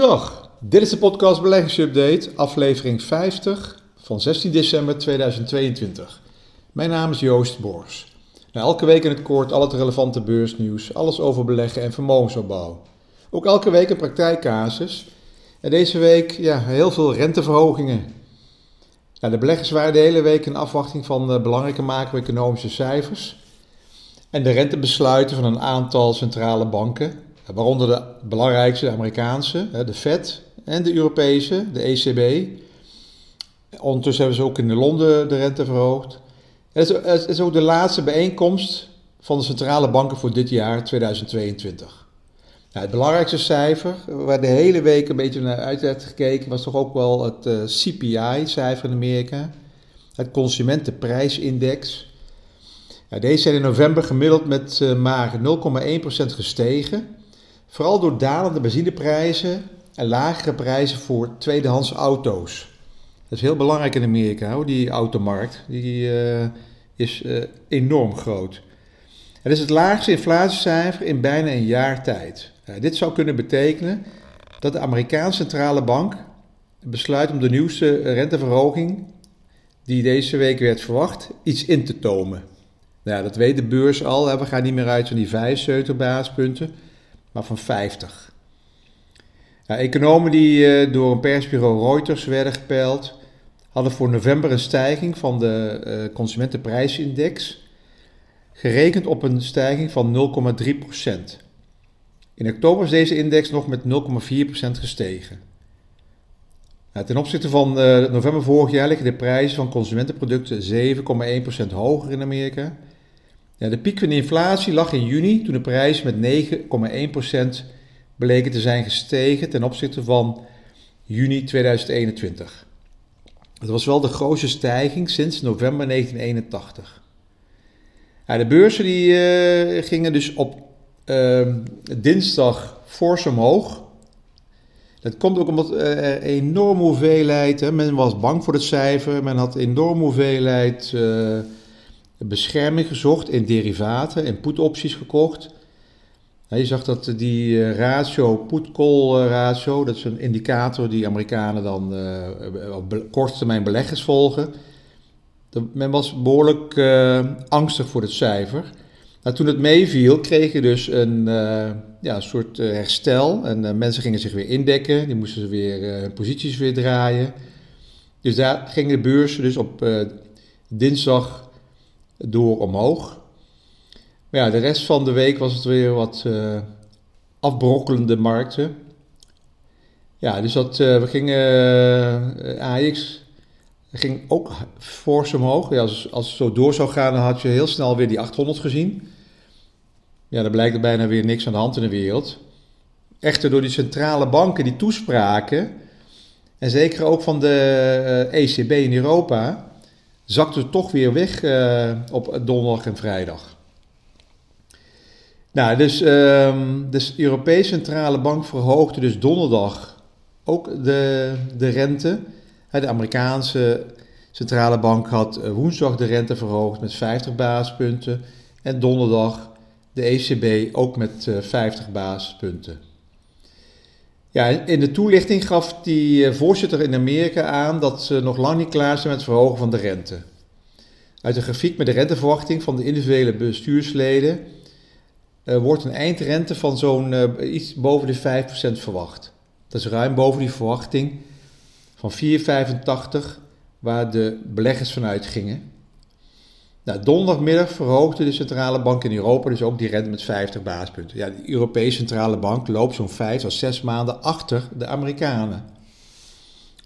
Goedendag, dit is de podcast Beleggingsupdate, aflevering 50 van 16 december 2022. Mijn naam is Joost Bors. Elke week in het kort al het relevante beursnieuws, alles over beleggen en vermogensopbouw. Ook elke week een praktijkcasus. En deze week ja, heel veel renteverhogingen. De beleggers waren de hele week in afwachting van belangrijke macro-economische cijfers en de rentebesluiten van een aantal centrale banken, waaronder de belangrijkste, de Amerikaanse, de Fed en de Europese, de ECB. Ondertussen hebben ze ook in Londen de rente verhoogd. Het is ook de laatste bijeenkomst van de centrale banken voor dit jaar, 2022. Nou, het belangrijkste cijfer, waar de hele week een beetje naar uit werd gekeken, was toch ook wel het eh, CPI-cijfer in Amerika. Het Consumentenprijsindex. deze zijn in november gemiddeld met uh, maar 0,1% gestegen. Vooral door dalende benzineprijzen en lagere prijzen voor tweedehands auto's. Dat is heel belangrijk in Amerika, hoor, die automarkt. Die uh, is uh, enorm groot. Het is het laagste inflatiecijfer in bijna een jaar tijd. Uh, dit zou kunnen betekenen dat de Amerikaanse centrale bank besluit om de nieuwste renteverhoging, die deze week werd verwacht, iets in te tomen. Nou, dat weet de beurs al. We gaan niet meer uit van die 75 basispunten maar van 50. economen die uh, door een persbureau Reuters werden gepeild, hadden voor november een stijging van de uh, consumentenprijsindex, gerekend op een stijging van 0,3%. In oktober is deze index nog met 0,4% gestegen. Nou, ten opzichte van uh, november vorig jaar liggen de prijzen van consumentenproducten 7,1% hoger in Amerika ja, de piek van de inflatie lag in juni toen de prijzen met 9,1% bleken te zijn gestegen ten opzichte van juni 2021. Dat was wel de grootste stijging sinds november 1981. Ja, de beurzen die, uh, gingen dus op uh, dinsdag fors omhoog. Dat komt ook omdat uh, enorme hoeveelheid, men was bang voor het cijfer, men had enorme hoeveelheid uh, bescherming gezocht in derivaten en put-opties gekocht. Je zag dat die eh, ratio, put-call ratio, dat is een indicator die Amerikanen dan uh, op korte termijn beleggers volgen. Men was behoorlijk uh, angstig voor het cijfer. Nou, toen het meeviel, kreeg je dus een, ja, soort herstel. En mensen gingen zich weer indekken, die moesten weer hun posities weer draaien. Dus daar gingen de beurzen dus op dinsdag door omhoog. Maar ja, de rest van de week was het weer wat uh, afbrokkelende markten. Ja, dus dat, uh, we gingen, uh, AX ging ook fors omhoog. Ja, als, als het zo door zou gaan, dan had je heel snel weer die 800 gezien. Ja, dan blijkt er bijna weer niks aan de hand in de wereld. Echter door die centrale banken die toespraken, en zeker ook van de ECB in Europa, zakte toch weer weg uh, op donderdag en vrijdag. Nou, dus um, de Europese Centrale Bank verhoogde dus donderdag ook de, de rente. De Amerikaanse Centrale Bank had eh, woensdag de rente verhoogd met 50 basispunten en donderdag de ECB ook met 50 eh, basispunten. Ja, in de toelichting gaf die eh, voorzitter in Amerika aan dat ze nog lang niet klaar zijn met het verhogen van de rente. Uit de grafiek met de renteverwachting van de individuele bestuursleden uh, wordt een eindrente van zo'n uh, iets boven de 5% verwacht. Dat is ruim boven die verwachting van 4,85 waar de beleggers vanuit gingen. Nou, donderdagmiddag verhoogde de centrale bank in Europa dus ook die rente met 50 basispunten. Ja, de Europese centrale bank loopt zo'n 5 tot 6 maanden achter de Amerikanen.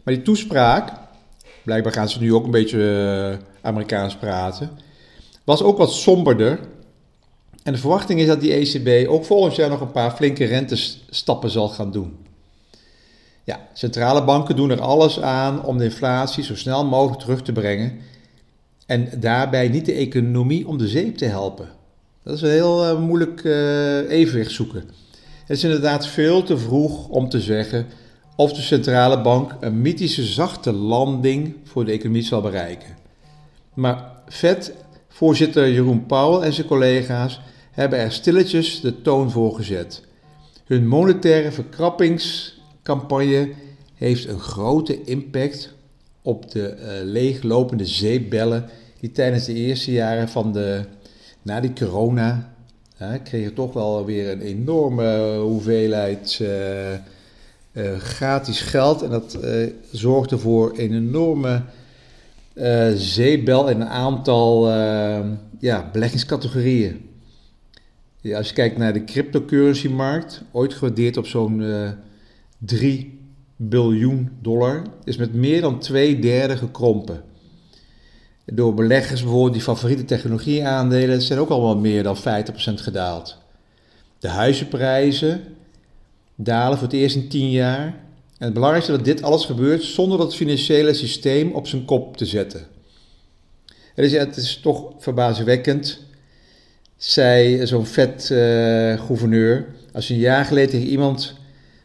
Maar die toespraak, blijkbaar gaan ze nu ook een beetje uh, Amerikaans praten, was ook wat somberder. En de verwachting is dat die ECB ook volgend jaar nog een paar flinke rentestappen zal gaan doen. Ja, centrale banken doen er alles aan om de inflatie zo snel mogelijk terug te brengen en daarbij niet de economie om de zeep te helpen. Dat is een heel uh, moeilijk uh, evenwicht zoeken. Het is inderdaad veel te vroeg om te zeggen of de centrale bank een mythische zachte landing voor de economie zal bereiken. Maar Fed-voorzitter Jeroen Powell en zijn collega's hebben er stilletjes de toon voor gezet. Hun monetaire verkrappings campagne heeft een grote impact op de uh, leeglopende zeepbellen die tijdens de eerste jaren van de, na die corona, uh, kregen toch wel weer een enorme hoeveelheid uh, gratis geld. En dat zorgde voor een enorme zeepbel in een aantal ja, beleggingscategorieën. Als je kijkt naar de cryptocurrency-markt, ooit gewaardeerd op zo'n 3 biljoen dollar, is met meer dan twee derde gekrompen. Door beleggers bijvoorbeeld die favoriete technologie-aandelen zijn ook al wel meer dan 50% gedaald. De huizenprijzen dalen voor het eerst in 10 jaar. En het belangrijkste dat dit alles gebeurt zonder dat het financiële systeem op zijn kop te zetten. Het is, het is toch verbazingwekkend, zei zo'n vet uh, gouverneur. Als je een jaar geleden tegen iemand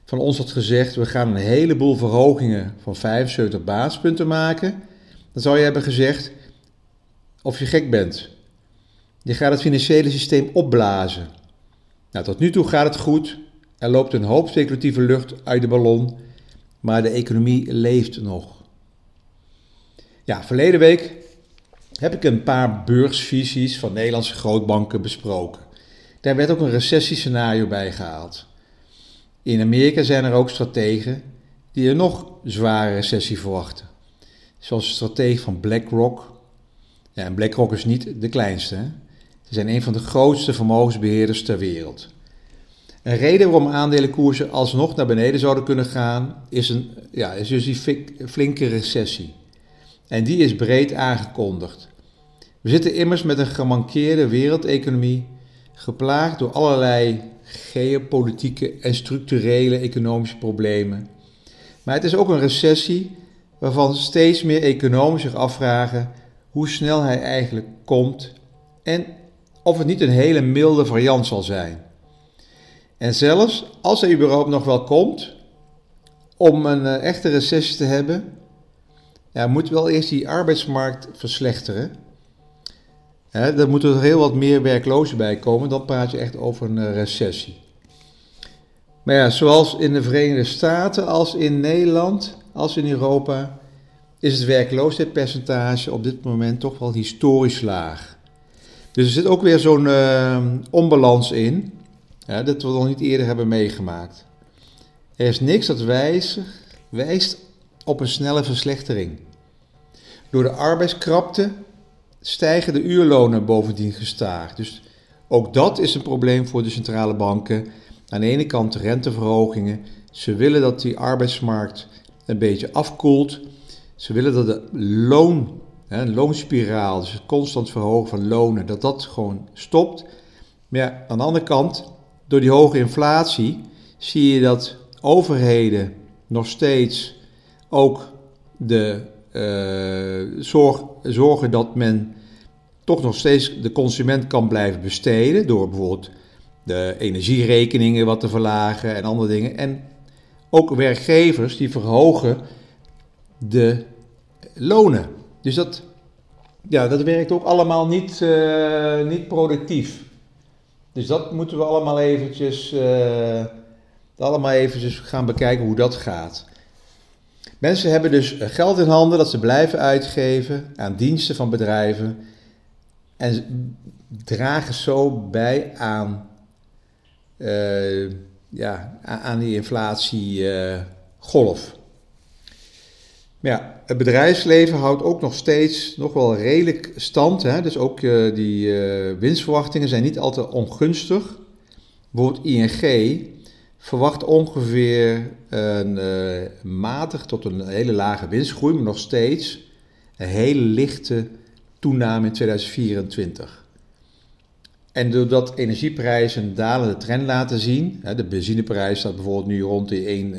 van ons had gezegd: we gaan een heleboel verhogingen van 75 basispunten maken, dan zou je hebben gezegd: of je gek bent. Je gaat het financiële systeem opblazen. Nou, tot nu toe gaat het goed. Er loopt een hoop speculatieve lucht uit de ballon, maar de economie leeft nog. Ja, verleden week heb ik een paar beursvisies van Nederlandse grootbanken besproken. Daar werd ook een recessiescenario bij gehaald. In Amerika zijn er ook strategen die een nog zware recessie verwachten. Zoals de stratege van BlackRock. Ja, en BlackRock is niet de kleinste. Ze zijn een van de grootste vermogensbeheerders ter wereld. Een reden waarom aandelenkoersen alsnog naar beneden zouden kunnen gaan, is, een, ja, is dus die flinke recessie. En die is breed aangekondigd. We zitten immers met een gemankeerde wereldeconomie, geplaagd door allerlei geopolitieke en structurele economische problemen. Maar het is ook een recessie waarvan steeds meer economen zich afvragen hoe snel hij eigenlijk komt en of het niet een hele milde variant zal zijn. En zelfs als hij überhaupt nog wel komt, om een eh, echte recessie te hebben, ja, moet wel eerst die arbeidsmarkt verslechteren. Hè, er moeten er heel wat meer werklozen bij komen, dan praat je echt over een eh, recessie. Maar ja, zoals in de Verenigde Staten, als in Nederland, als in Europa, is het werkloosheidspercentage op dit moment toch wel historisch laag. Dus er zit ook weer zo'n uh, onbalans in, dat we nog niet eerder hebben meegemaakt. Er is niks dat wijst, wijst op een snelle verslechtering. Door de arbeidskrapte stijgen de uurlonen bovendien gestaag. Dus ook dat is een probleem voor de centrale banken. Aan de ene kant renteverhogingen. Ze willen dat die arbeidsmarkt een beetje afkoelt. Ze willen dat de loon, een loonspiraal, dus het constant verhogen van lonen, dat dat gewoon stopt. Maar aan de andere kant, door die hoge inflatie, zie je dat overheden nog steeds ook de zorg, zorgen dat men toch nog steeds de consument kan blijven besteden. Door bijvoorbeeld de energierekeningen wat te verlagen en andere dingen. En ook werkgevers die verhogen de lonen. Dus dat, ja, dat werkt ook allemaal niet, uh, niet productief. Dus dat moeten we allemaal eventjes, uh, allemaal eventjes gaan bekijken hoe dat gaat. Mensen hebben dus geld in handen dat ze blijven uitgeven aan diensten van bedrijven en dragen zo bij aan, uh, ja, aan die inflatiegolf. Uh, maar ja, het bedrijfsleven houdt ook nog steeds nog wel redelijk stand. Hè? Dus ook uh, die winstverwachtingen zijn niet altijd ongunstig. Bijvoorbeeld ING verwacht ongeveer een uh, matig tot een hele lage winstgroei, maar nog steeds een hele lichte toename in 2024. En doordat energieprijzen een dalende trend laten zien, de benzineprijs staat bijvoorbeeld nu rond de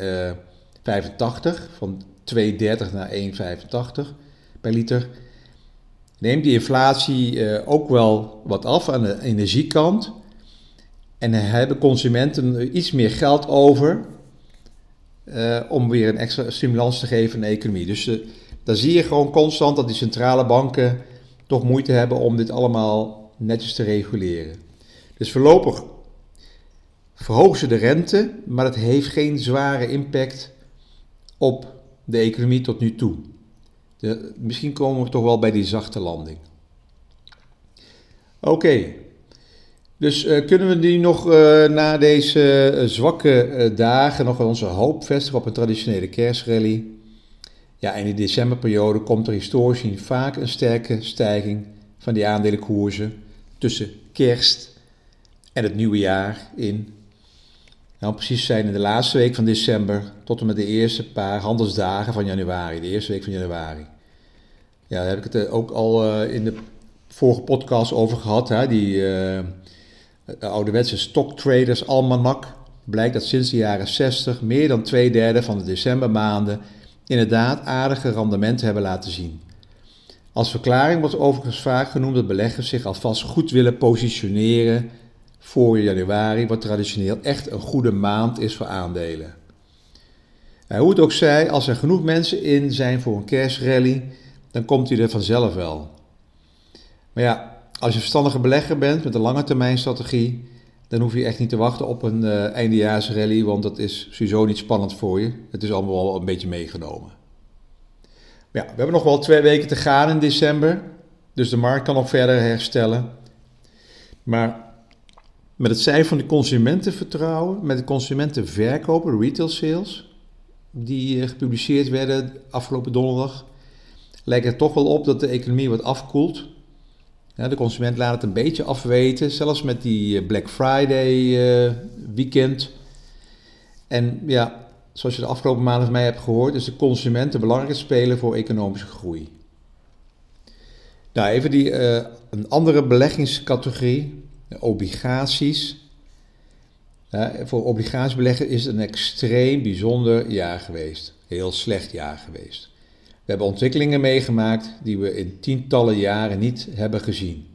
1,85 uh, van 2,30 naar 1,85 per liter, neemt die inflatie uh, ook wel wat af aan de energiekant. En hebben consumenten iets meer geld over uh, om weer een extra stimulans te geven aan de economie. Dus uh, daar zie je gewoon constant dat die centrale banken toch moeite hebben om dit allemaal netjes te reguleren. Dus voorlopig verhogen ze de rente, maar dat heeft geen zware impact op de economie tot nu toe. De, misschien komen we toch wel bij die zachte landing. Oké, dus uh, kunnen we nu nog uh, na deze uh, zwakke dagen nog onze hoop vestigen op een traditionele kerstrally? Ja, in die decemberperiode komt er historisch gezien vaak een sterke stijging van die aandelenkoersen tussen kerst en het nieuwe jaar in. Nou, precies zijn in de laatste week van december tot en met de eerste paar handelsdagen van januari, de eerste week van januari. Ja, daar heb ik het ook al in de vorige podcast over gehad, hè, die de ouderwetse stocktraders almanak blijkt dat sinds de jaren 60 meer dan twee derde van de decembermaanden inderdaad aardige rendementen hebben laten zien. Als verklaring wordt overigens vaak genoemd dat beleggers zich alvast goed willen positioneren voor januari, wat traditioneel echt een goede maand is voor aandelen. hoe het ook zij, als er genoeg mensen in zijn voor een kerstrally, dan komt hij er vanzelf wel. Maar ja, als je verstandige belegger bent met een lange termijn strategie, dan hoef je echt niet te wachten op een uh, eindejaarsrally, want dat is sowieso niet spannend voor je. Het is allemaal wel een beetje meegenomen. Ja, we hebben nog wel twee weken te gaan in december, dus de markt kan nog verder herstellen. Maar met het cijfer van de consumentenvertrouwen, met de consumentenverkopen, retail sales, die eh, gepubliceerd werden afgelopen donderdag, lijkt het toch wel op dat de economie wat afkoelt de consument laat het een beetje afweten, zelfs met die eh, Black Friday uh, weekend. En ja, zoals je de afgelopen maanden van mij hebt gehoord, is de consument een belangrijke speler voor economische groei. Nou, even die, uh, een andere beleggingscategorie, obligaties. voor obligatiebeleggen is het een extreem bijzonder jaar geweest. Heel slecht jaar geweest. We hebben ontwikkelingen meegemaakt die we in tientallen jaren niet hebben gezien.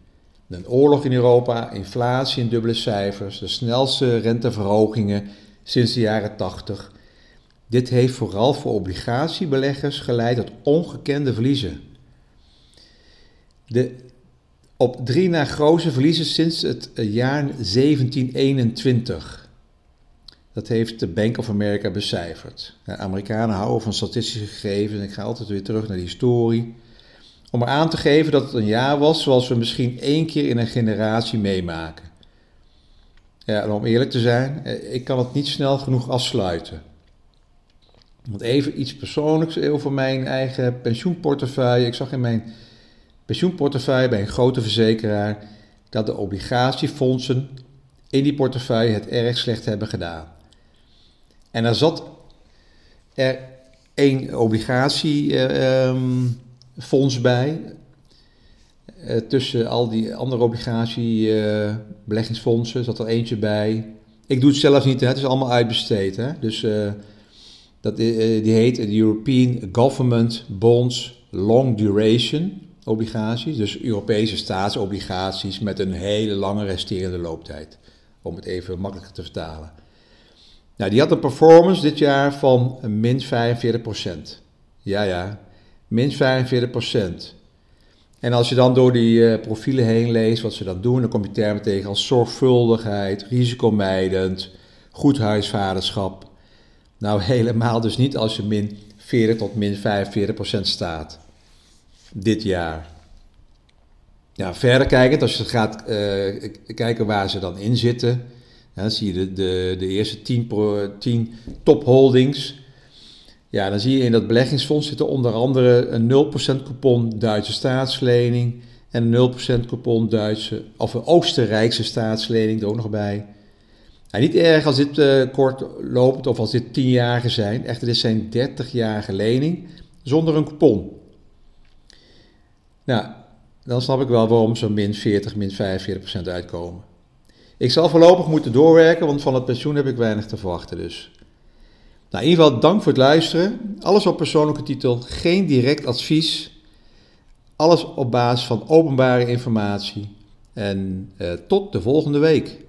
Een oorlog in Europa, inflatie in dubbele cijfers, de snelste renteverhogingen sinds de jaren 80. Dit heeft vooral voor obligatiebeleggers geleid tot ongekende verliezen. De op drie na grootste verliezen sinds het jaar 1721. Dat heeft de Bank of America becijferd. De Amerikanen houden van statistische gegevens en ik ga altijd weer terug naar die historie. Om er aan te geven dat het een jaar was zoals we misschien één keer in een generatie meemaken. Ja, en om eerlijk te zijn, eh, ik kan het niet snel genoeg afsluiten. Want even iets persoonlijks over mijn eigen pensioenportefeuille. Ik zag in mijn pensioenportefeuille bij een grote verzekeraar dat de obligatiefondsen in die portefeuille het erg slecht hebben gedaan. En daar zat er één obligatiefonds bij. Uh, tussen al die andere obligatiebeleggingsfondsen uh, zat er eentje bij. Ik doe het zelf niet, hè? het is allemaal uitbesteed. Hè? Dus dat, die heet European Government Bonds Long Duration obligaties. Dus Europese staatsobligaties met een hele lange resterende looptijd. Om het even makkelijker te vertalen. Nou, die had een performance dit jaar van min 45%. Ja, ja, min 45%. En als je dan door die uh, profielen heen leest wat ze dan doen, dan kom je termen tegen als zorgvuldigheid, risicomijdend, goed huisvaderschap. Nou, helemaal dus niet als je min 40 tot min 45% staat. Dit jaar. Ja, verder kijkend, als je gaat uh, kijken waar ze dan in zitten dan zie je de, de, eerste 10, pro, 10 topholdings. Ja, dan zie je in dat beleggingsfonds zitten onder andere een 0% coupon Duitse staatslening en een 0% coupon Duitse, of Oostenrijkse staatslening er ook nog bij. Nou, niet erg als dit uh, kort loopt of als dit 10 jaar zijn. Echter, dit zijn 30-jarige lening zonder een coupon. Nou, dan snap ik wel waarom ze min 40, min 45% uitkomen. Ik zal voorlopig moeten doorwerken, want van het pensioen heb ik weinig te verwachten dus. Nou, in ieder geval dank voor het luisteren. Alles op persoonlijke titel, geen direct advies. Alles op basis van openbare informatie. En eh, tot de volgende week.